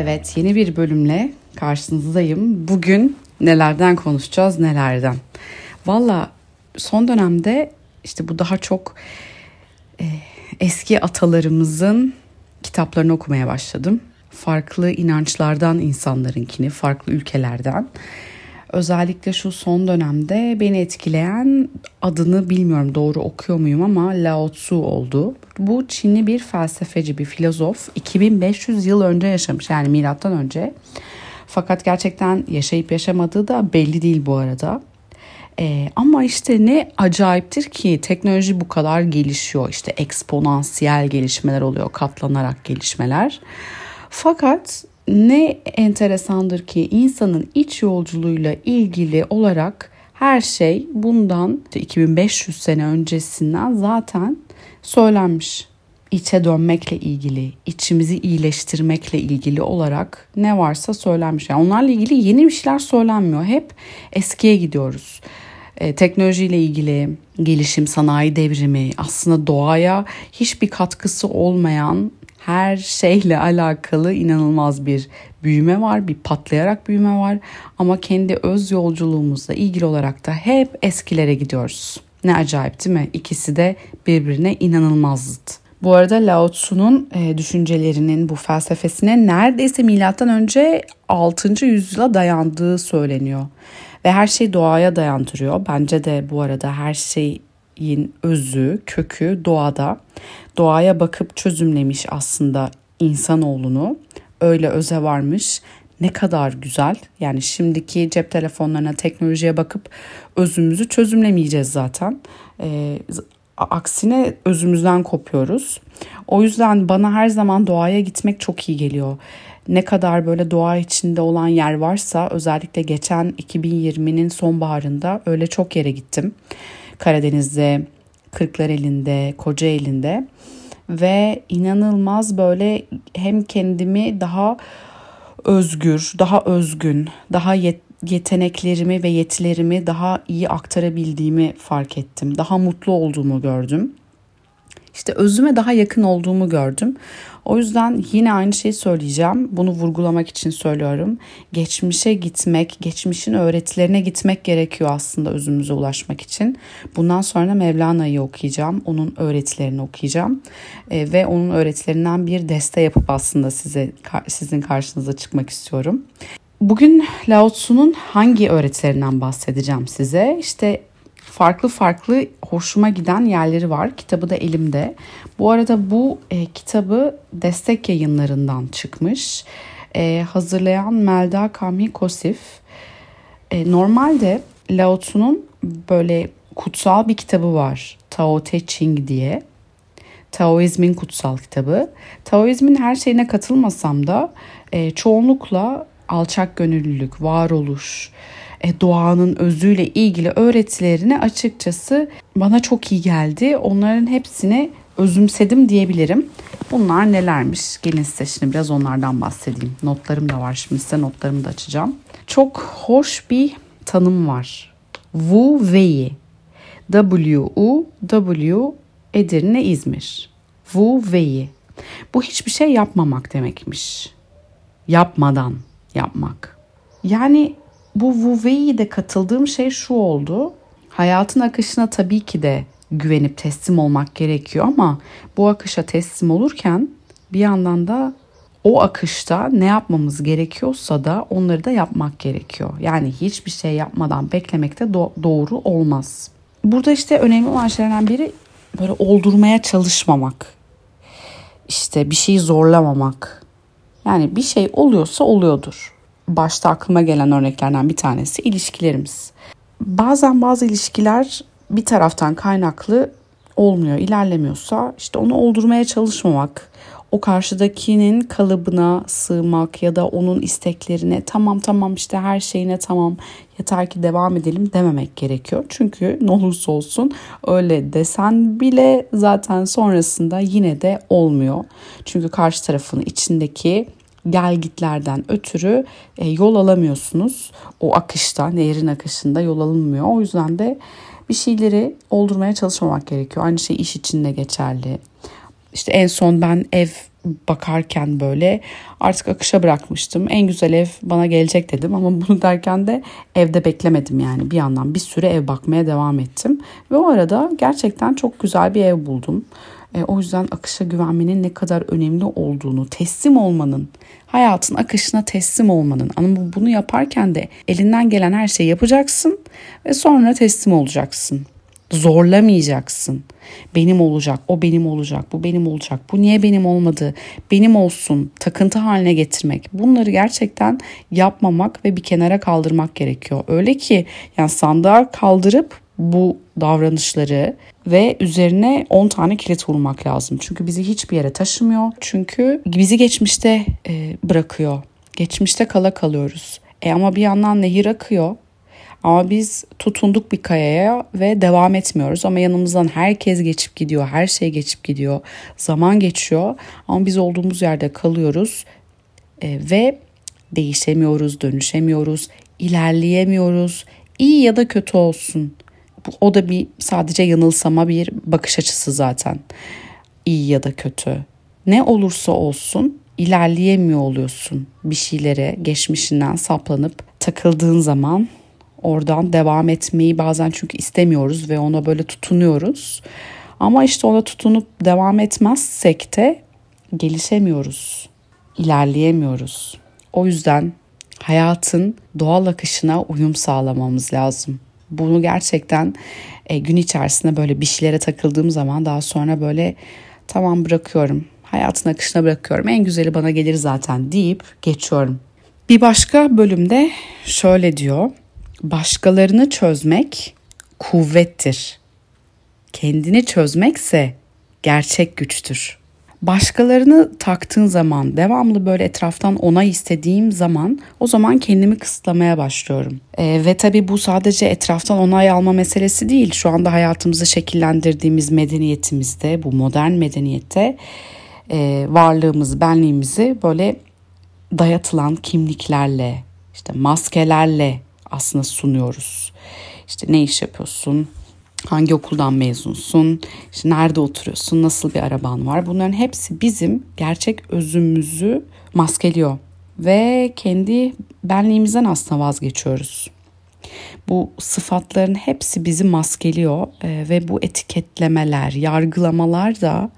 Evet, yeni bir bölümle karşınızdayım. Bugün nelerden konuşacağız, nelerden. Valla son dönemde işte bu daha çok e, eski atalarımızın kitaplarını okumaya başladım. Farklı inançlardan insanlarınkini, farklı ülkelerden. Özellikle şu son dönemde beni etkileyen adını bilmiyorum doğru okuyor muyum ama Lao Tzu oldu. Bu Çinli bir felsefeci, bir filozof. 2500 yıl önce yaşamış yani milattan önce. Fakat gerçekten yaşayıp yaşamadığı da belli değil bu arada. Ee, ama işte ne acayiptir ki teknoloji bu kadar gelişiyor. İşte eksponansiyel gelişmeler oluyor, katlanarak gelişmeler. Fakat ne enteresandır ki insanın iç yolculuğuyla ilgili olarak her şey bundan 2500 sene öncesinden zaten söylenmiş. İçe dönmekle ilgili, içimizi iyileştirmekle ilgili olarak ne varsa söylenmiş. Yani onlarla ilgili yeni bir şeyler söylenmiyor. Hep eskiye gidiyoruz. E, teknolojiyle ilgili gelişim, sanayi devrimi, aslında doğaya hiçbir katkısı olmayan her şeyle alakalı inanılmaz bir büyüme var, bir patlayarak büyüme var ama kendi öz yolculuğumuzla ilgili olarak da hep eskilere gidiyoruz. Ne acayip değil mi? İkisi de birbirine inanılmaz zıt. Bu arada Lao Tzu'nun e, düşüncelerinin bu felsefesine neredeyse milattan önce 6. yüzyıla dayandığı söyleniyor. Ve her şey doğaya dayandırıyor. Bence de bu arada her şeyin özü, kökü doğada. Doğaya bakıp çözümlemiş aslında insanoğlunu. Öyle öze varmış. Ne kadar güzel. Yani şimdiki cep telefonlarına, teknolojiye bakıp özümüzü çözümlemeyeceğiz zaten. Ee, aksine özümüzden kopuyoruz. O yüzden bana her zaman doğaya gitmek çok iyi geliyor. Ne kadar böyle doğa içinde olan yer varsa özellikle geçen 2020'nin sonbaharında öyle çok yere gittim. Karadeniz'de, Kırklareli'nde, Kocaeli'nde ve inanılmaz böyle hem kendimi daha özgür, daha özgün, daha yet yeteneklerimi ve yetilerimi daha iyi aktarabildiğimi fark ettim. Daha mutlu olduğumu gördüm. İşte özüme daha yakın olduğumu gördüm. O yüzden yine aynı şeyi söyleyeceğim. Bunu vurgulamak için söylüyorum. Geçmişe gitmek, geçmişin öğretilerine gitmek gerekiyor aslında özümüze ulaşmak için. Bundan sonra Mevlana'yı okuyacağım. Onun öğretilerini okuyacağım. E, ve onun öğretilerinden bir deste yapıp aslında size sizin karşınıza çıkmak istiyorum. Bugün Lao Tzu'nun hangi öğretilerinden bahsedeceğim size? İşte farklı farklı hoşuma giden yerleri var. Kitabı da elimde. Bu arada bu e, kitabı destek yayınlarından çıkmış. E, hazırlayan Melda Kami Kosif. E, normalde Lao Tzu'nun böyle kutsal bir kitabı var. Tao Te Ching diye. Taoizmin kutsal kitabı. Taoizmin her şeyine katılmasam da e, çoğunlukla alçak gönüllülük, varoluş, e, doğanın özüyle ilgili öğretilerini açıkçası bana çok iyi geldi. Onların hepsini özümsedim diyebilirim. Bunlar nelermiş? Gelin size şimdi biraz onlardan bahsedeyim. Notlarım da var şimdi size notlarımı da açacağım. Çok hoş bir tanım var. Wu Wei. W-U-W Edirne İzmir. Wu Wei. Bu hiçbir şey yapmamak demekmiş. Yapmadan yapmak. Yani bu Wu de katıldığım şey şu oldu. Hayatın akışına tabii ki de güvenip teslim olmak gerekiyor ama bu akışa teslim olurken bir yandan da o akışta ne yapmamız gerekiyorsa da onları da yapmak gerekiyor. Yani hiçbir şey yapmadan beklemek de do- doğru olmaz. Burada işte önemli olan şeylerden biri böyle oldurmaya çalışmamak. İşte bir şeyi zorlamamak. Yani bir şey oluyorsa oluyordur başta aklıma gelen örneklerden bir tanesi ilişkilerimiz. Bazen bazı ilişkiler bir taraftan kaynaklı olmuyor, ilerlemiyorsa işte onu oldurmaya çalışmamak, o karşıdakinin kalıbına sığmak ya da onun isteklerine tamam tamam işte her şeyine tamam yeter ki devam edelim dememek gerekiyor. Çünkü ne olursa olsun öyle desen bile zaten sonrasında yine de olmuyor. Çünkü karşı tarafın içindeki gel gitlerden ötürü e, yol alamıyorsunuz. O akışta, nehrin akışında yol alınmıyor. O yüzden de bir şeyleri oldurmaya çalışmamak gerekiyor. Aynı şey iş için de geçerli. işte en son ben ev bakarken böyle artık akışa bırakmıştım. En güzel ev bana gelecek dedim ama bunu derken de evde beklemedim yani bir yandan bir süre ev bakmaya devam ettim. Ve o arada gerçekten çok güzel bir ev buldum. E, o yüzden akışa güvenmenin ne kadar önemli olduğunu, teslim olmanın, hayatın akışına teslim olmanın. Ama bunu yaparken de elinden gelen her şeyi yapacaksın ve sonra teslim olacaksın. Zorlamayacaksın. Benim olacak, o benim olacak, bu benim olacak. Bu niye benim olmadı? Benim olsun. Takıntı haline getirmek. Bunları gerçekten yapmamak ve bir kenara kaldırmak gerekiyor. Öyle ki yani sandığa kaldırıp bu davranışları ve üzerine 10 tane kilit vurmak lazım. Çünkü bizi hiçbir yere taşımıyor. Çünkü bizi geçmişte e, bırakıyor. Geçmişte kala kalıyoruz. E ama bir yandan nehir akıyor. Ama biz tutunduk bir kayaya ve devam etmiyoruz. Ama yanımızdan herkes geçip gidiyor, her şey geçip gidiyor. Zaman geçiyor ama biz olduğumuz yerde kalıyoruz e, ve değişemiyoruz, dönüşemiyoruz, ilerleyemiyoruz. İyi ya da kötü olsun. O da bir sadece yanılsama bir bakış açısı zaten. İyi ya da kötü. Ne olursa olsun ilerleyemiyor oluyorsun bir şeylere geçmişinden saplanıp takıldığın zaman oradan devam etmeyi bazen çünkü istemiyoruz ve ona böyle tutunuyoruz. Ama işte ona tutunup devam etmezsek de gelişemiyoruz, ilerleyemiyoruz. O yüzden hayatın doğal akışına uyum sağlamamız lazım. Bunu gerçekten e, gün içerisinde böyle bir şeylere takıldığım zaman daha sonra böyle tamam bırakıyorum. Hayatın akışına bırakıyorum. En güzeli bana gelir zaten deyip geçiyorum. Bir başka bölümde şöyle diyor. Başkalarını çözmek kuvvettir. Kendini çözmekse gerçek güçtür. Başkalarını taktığın zaman, devamlı böyle etraftan onay istediğim zaman o zaman kendimi kısıtlamaya başlıyorum. E, ve tabii bu sadece etraftan onay alma meselesi değil. Şu anda hayatımızı şekillendirdiğimiz medeniyetimizde, bu modern medeniyette e, varlığımızı, benliğimizi böyle dayatılan kimliklerle, işte maskelerle aslında sunuyoruz. İşte ne iş yapıyorsun? Hangi okuldan mezunsun? İşte nerede oturuyorsun? Nasıl bir araban var? Bunların hepsi bizim gerçek özümüzü maskeliyor ve kendi benliğimizden aslında vazgeçiyoruz. Bu sıfatların hepsi bizi maskeliyor e, ve bu etiketlemeler, yargılamalar da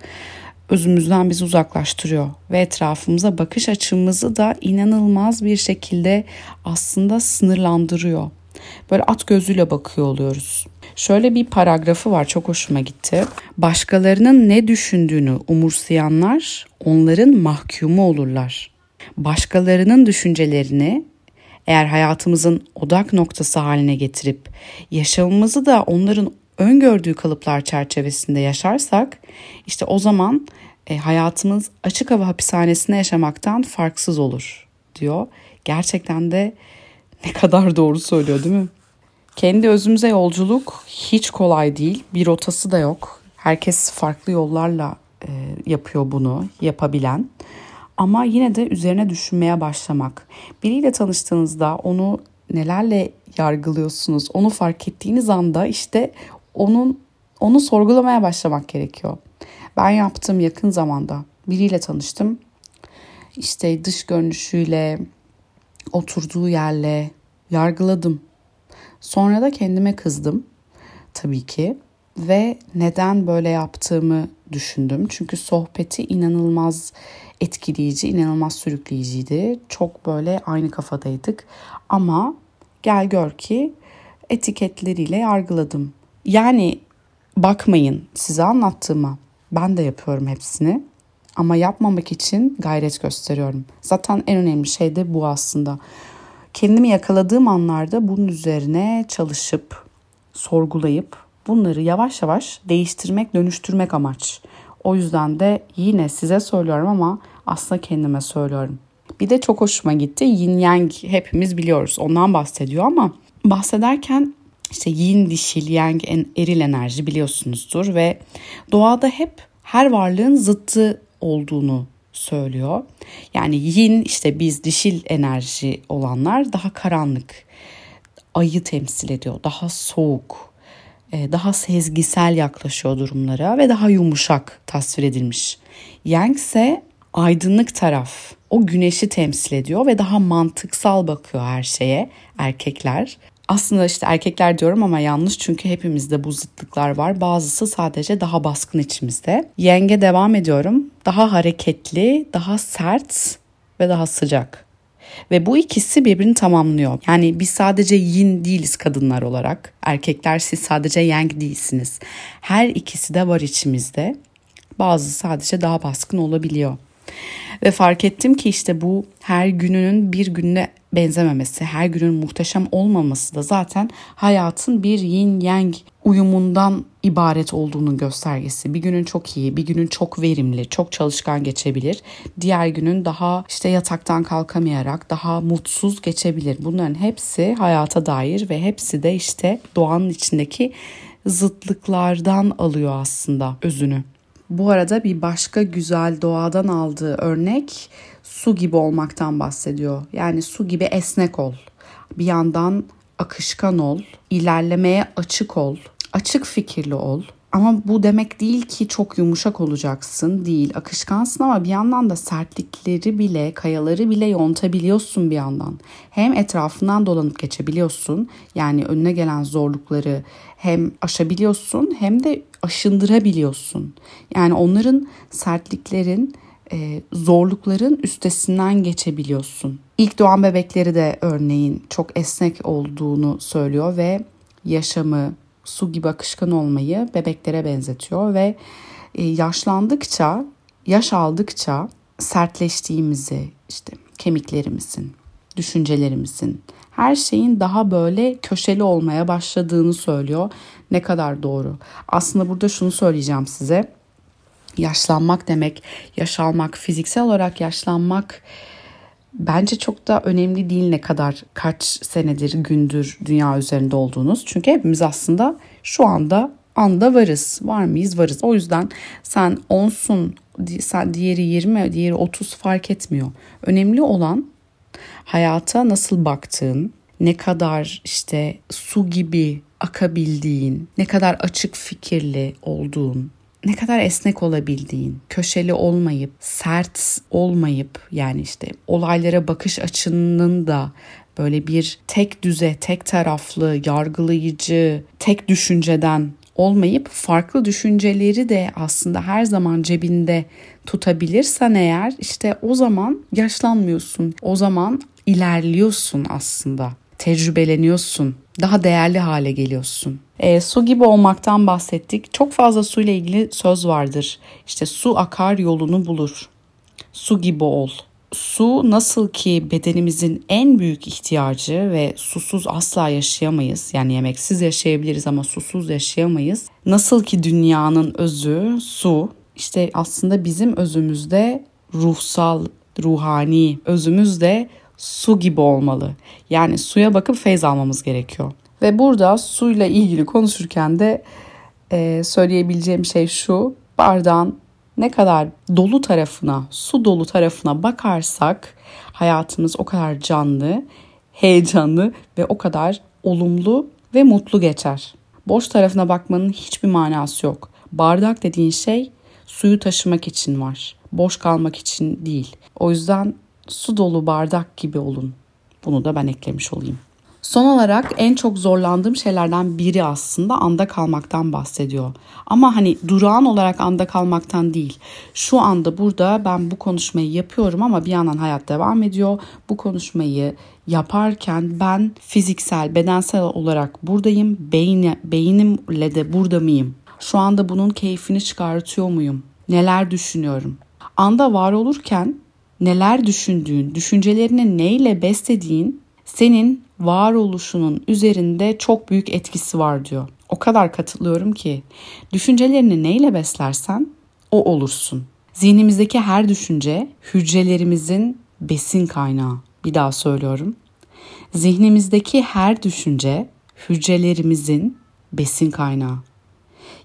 özümüzden bizi uzaklaştırıyor ve etrafımıza bakış açımızı da inanılmaz bir şekilde aslında sınırlandırıyor. Böyle at gözüyle bakıyor oluyoruz. Şöyle bir paragrafı var çok hoşuma gitti. Başkalarının ne düşündüğünü umursayanlar onların mahkumu olurlar. Başkalarının düşüncelerini eğer hayatımızın odak noktası haline getirip yaşamımızı da onların öngördüğü kalıplar çerçevesinde yaşarsak işte o zaman e, hayatımız açık hava hapishanesinde yaşamaktan farksız olur diyor. Gerçekten de ne kadar doğru söylüyor değil mi? Kendi özümüze yolculuk hiç kolay değil. Bir rotası da yok. Herkes farklı yollarla e, yapıyor bunu, yapabilen. Ama yine de üzerine düşünmeye başlamak. Biriyle tanıştığınızda onu nelerle yargılıyorsunuz, onu fark ettiğiniz anda işte onun onu sorgulamaya başlamak gerekiyor. Ben yaptım yakın zamanda. Biriyle tanıştım. İşte dış görünüşüyle, oturduğu yerle yargıladım. Sonra da kendime kızdım tabii ki ve neden böyle yaptığımı düşündüm. Çünkü sohbeti inanılmaz etkileyici, inanılmaz sürükleyiciydi. Çok böyle aynı kafadaydık. Ama gel gör ki etiketleriyle yargıladım. Yani bakmayın size anlattığıma. Ben de yapıyorum hepsini. Ama yapmamak için gayret gösteriyorum. Zaten en önemli şey de bu aslında. Kendimi yakaladığım anlarda bunun üzerine çalışıp, sorgulayıp bunları yavaş yavaş değiştirmek, dönüştürmek amaç. O yüzden de yine size söylüyorum ama aslında kendime söylüyorum. Bir de çok hoşuma gitti. Yin Yang hepimiz biliyoruz. Ondan bahsediyor ama bahsederken işte yin dişil, yang eril enerji biliyorsunuzdur ve doğada hep her varlığın zıttı olduğunu söylüyor. Yani yin işte biz dişil enerji olanlar daha karanlık, ayı temsil ediyor, daha soğuk, e, daha sezgisel yaklaşıyor durumlara ve daha yumuşak tasvir edilmiş. Yang ise aydınlık taraf. O güneşi temsil ediyor ve daha mantıksal bakıyor her şeye erkekler. Aslında işte erkekler diyorum ama yanlış çünkü hepimizde bu zıtlıklar var. Bazısı sadece daha baskın içimizde. Yenge devam ediyorum. Daha hareketli, daha sert ve daha sıcak. Ve bu ikisi birbirini tamamlıyor. Yani biz sadece yin değiliz kadınlar olarak. Erkekler siz sadece yang değilsiniz. Her ikisi de var içimizde. Bazı sadece daha baskın olabiliyor. Ve fark ettim ki işte bu her gününün bir gününe benzememesi, her günün muhteşem olmaması da zaten hayatın bir yin yang uyumundan ibaret olduğunun göstergesi. Bir günün çok iyi, bir günün çok verimli, çok çalışkan geçebilir. Diğer günün daha işte yataktan kalkamayarak daha mutsuz geçebilir. Bunların hepsi hayata dair ve hepsi de işte doğanın içindeki zıtlıklardan alıyor aslında özünü. Bu arada bir başka güzel doğadan aldığı örnek su gibi olmaktan bahsediyor. Yani su gibi esnek ol. Bir yandan akışkan ol, ilerlemeye açık ol, açık fikirli ol. Ama bu demek değil ki çok yumuşak olacaksın değil. Akışkansın ama bir yandan da sertlikleri bile, kayaları bile yontabiliyorsun bir yandan. Hem etrafından dolanıp geçebiliyorsun. Yani önüne gelen zorlukları hem aşabiliyorsun hem de aşındırabiliyorsun. Yani onların sertliklerin e, zorlukların üstesinden geçebiliyorsun. İlk doğan bebekleri de örneğin çok esnek olduğunu söylüyor ve yaşamı, su gibi akışkan olmayı bebeklere benzetiyor ve e, yaşlandıkça, yaş aldıkça sertleştiğimizi, işte kemiklerimizin, düşüncelerimizin, her şeyin daha böyle köşeli olmaya başladığını söylüyor. Ne kadar doğru. Aslında burada şunu söyleyeceğim size. Yaşlanmak demek, yaş almak, fiziksel olarak yaşlanmak bence çok da önemli değil ne kadar kaç senedir, gündür dünya üzerinde olduğunuz. Çünkü hepimiz aslında şu anda anda varız. Var mıyız? Varız. O yüzden sen 10'sun, sen diğeri 20, diğeri 30 fark etmiyor. Önemli olan hayata nasıl baktığın, ne kadar işte su gibi akabildiğin, ne kadar açık fikirli olduğun, ne kadar esnek olabildiğin, köşeli olmayıp, sert olmayıp yani işte olaylara bakış açının da böyle bir tek düze, tek taraflı, yargılayıcı, tek düşünceden olmayıp farklı düşünceleri de aslında her zaman cebinde tutabilirsen eğer işte o zaman yaşlanmıyorsun. O zaman ilerliyorsun aslında. Tecrübeleniyorsun. Daha değerli hale geliyorsun. E, su gibi olmaktan bahsettik. Çok fazla su ile ilgili söz vardır. İşte su akar yolunu bulur. Su gibi ol. Su nasıl ki bedenimizin en büyük ihtiyacı ve susuz asla yaşayamayız. Yani yemeksiz yaşayabiliriz ama susuz yaşayamayız. Nasıl ki dünyanın özü su, işte aslında bizim özümüzde ruhsal, ruhani özümüz de su gibi olmalı. Yani suya bakıp feyz almamız gerekiyor. Ve burada suyla ilgili konuşurken de e, söyleyebileceğim şey şu. Bardağın ne kadar dolu tarafına, su dolu tarafına bakarsak hayatımız o kadar canlı, heyecanlı ve o kadar olumlu ve mutlu geçer. Boş tarafına bakmanın hiçbir manası yok. Bardak dediğin şey suyu taşımak için var. Boş kalmak için değil. O yüzden su dolu bardak gibi olun. Bunu da ben eklemiş olayım. Son olarak en çok zorlandığım şeylerden biri aslında anda kalmaktan bahsediyor. Ama hani durağan olarak anda kalmaktan değil. Şu anda burada ben bu konuşmayı yapıyorum ama bir yandan hayat devam ediyor. Bu konuşmayı yaparken ben fiziksel, bedensel olarak buradayım. Beyni, beynimle de burada mıyım? Şu anda bunun keyfini çıkartıyor muyum? Neler düşünüyorum? Anda var olurken neler düşündüğün, düşüncelerini neyle beslediğin senin varoluşunun üzerinde çok büyük etkisi var diyor. O kadar katılıyorum ki düşüncelerini neyle beslersen o olursun. Zihnimizdeki her düşünce hücrelerimizin besin kaynağı. Bir daha söylüyorum. Zihnimizdeki her düşünce hücrelerimizin besin kaynağı.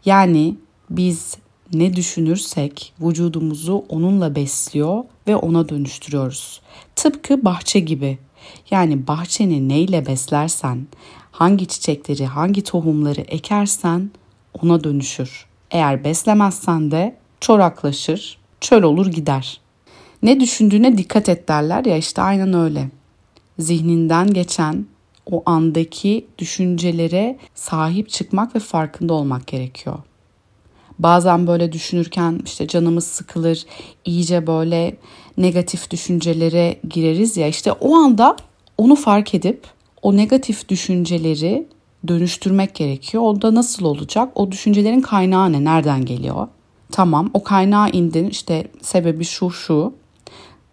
Yani biz ne düşünürsek vücudumuzu onunla besliyor ve ona dönüştürüyoruz. Tıpkı bahçe gibi Yani bahçeni neyle beslersen, hangi çiçekleri, hangi tohumları ekersen ona dönüşür. Eğer beslemezsen de çoraklaşır, çöl olur gider. Ne düşündüğüne dikkat et derler ya işte aynen öyle. Zihninden geçen o andaki düşüncelere sahip çıkmak ve farkında olmak gerekiyor. Bazen böyle düşünürken işte canımız sıkılır, iyice böyle negatif düşüncelere gireriz ya işte o anda onu fark edip o negatif düşünceleri dönüştürmek gerekiyor. O da nasıl olacak? O düşüncelerin kaynağı ne? Nereden geliyor? Tamam o kaynağa indin işte sebebi şu şu.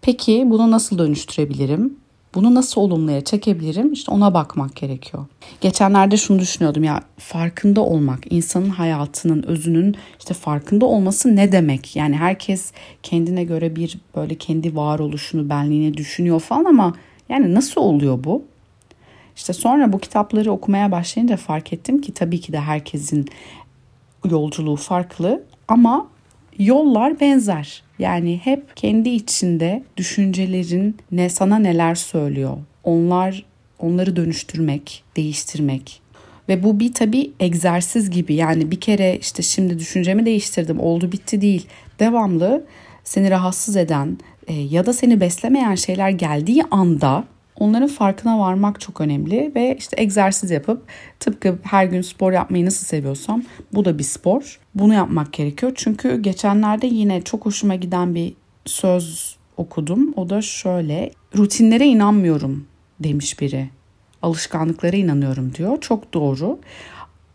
Peki bunu nasıl dönüştürebilirim? Bunu nasıl olumluya çekebilirim? İşte ona bakmak gerekiyor. Geçenlerde şunu düşünüyordum ya farkında olmak, insanın hayatının özünün işte farkında olması ne demek? Yani herkes kendine göre bir böyle kendi varoluşunu, benliğini düşünüyor falan ama yani nasıl oluyor bu? İşte sonra bu kitapları okumaya başlayınca fark ettim ki tabii ki de herkesin yolculuğu farklı ama yollar benzer. Yani hep kendi içinde düşüncelerin ne sana neler söylüyor. Onlar onları dönüştürmek, değiştirmek. Ve bu bir tabii egzersiz gibi. Yani bir kere işte şimdi düşüncemi değiştirdim, oldu bitti değil. Devamlı seni rahatsız eden e, ya da seni beslemeyen şeyler geldiği anda Onların farkına varmak çok önemli ve işte egzersiz yapıp tıpkı her gün spor yapmayı nasıl seviyorsam bu da bir spor. Bunu yapmak gerekiyor. Çünkü geçenlerde yine çok hoşuma giden bir söz okudum. O da şöyle rutinlere inanmıyorum demiş biri. Alışkanlıklara inanıyorum diyor. Çok doğru.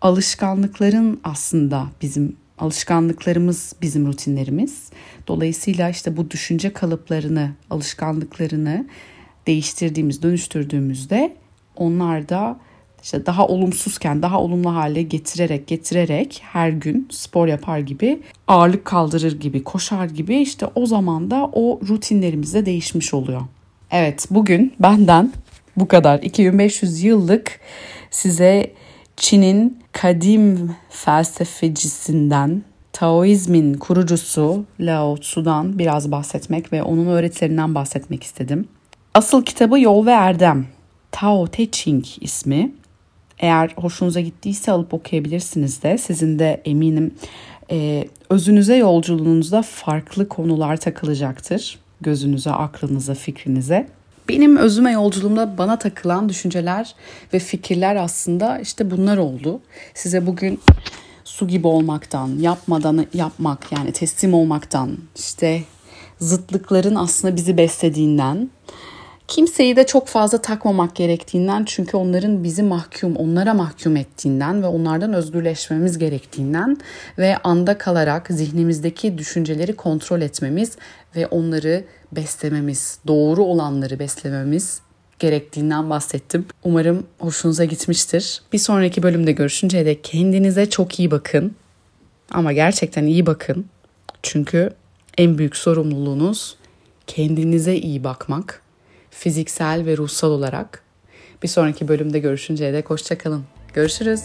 Alışkanlıkların aslında bizim alışkanlıklarımız bizim rutinlerimiz. Dolayısıyla işte bu düşünce kalıplarını, alışkanlıklarını değiştirdiğimiz, dönüştürdüğümüzde onlar da işte daha olumsuzken daha olumlu hale getirerek getirerek her gün spor yapar gibi ağırlık kaldırır gibi koşar gibi işte o zaman da o rutinlerimiz de değişmiş oluyor. Evet bugün benden bu kadar 2500 yıllık size Çin'in kadim felsefecisinden Taoizmin kurucusu Lao Tzu'dan biraz bahsetmek ve onun öğretilerinden bahsetmek istedim. Asıl kitabı Yol ve Erdem. Tao Te Ching ismi. Eğer hoşunuza gittiyse alıp okuyabilirsiniz de. Sizin de eminim e, özünüze yolculuğunuzda farklı konular takılacaktır. Gözünüze, aklınıza, fikrinize. Benim özüme yolculuğumda bana takılan düşünceler ve fikirler aslında işte bunlar oldu. Size bugün su gibi olmaktan, yapmadan yapmak yani teslim olmaktan, işte zıtlıkların aslında bizi beslediğinden, Kimseyi de çok fazla takmamak gerektiğinden çünkü onların bizi mahkum, onlara mahkum ettiğinden ve onlardan özgürleşmemiz gerektiğinden ve anda kalarak zihnimizdeki düşünceleri kontrol etmemiz ve onları beslememiz, doğru olanları beslememiz gerektiğinden bahsettim. Umarım hoşunuza gitmiştir. Bir sonraki bölümde görüşünceye dek kendinize çok iyi bakın. Ama gerçekten iyi bakın. Çünkü en büyük sorumluluğunuz kendinize iyi bakmak fiziksel ve ruhsal olarak. Bir sonraki bölümde görüşünceye dek hoşçakalın. Görüşürüz.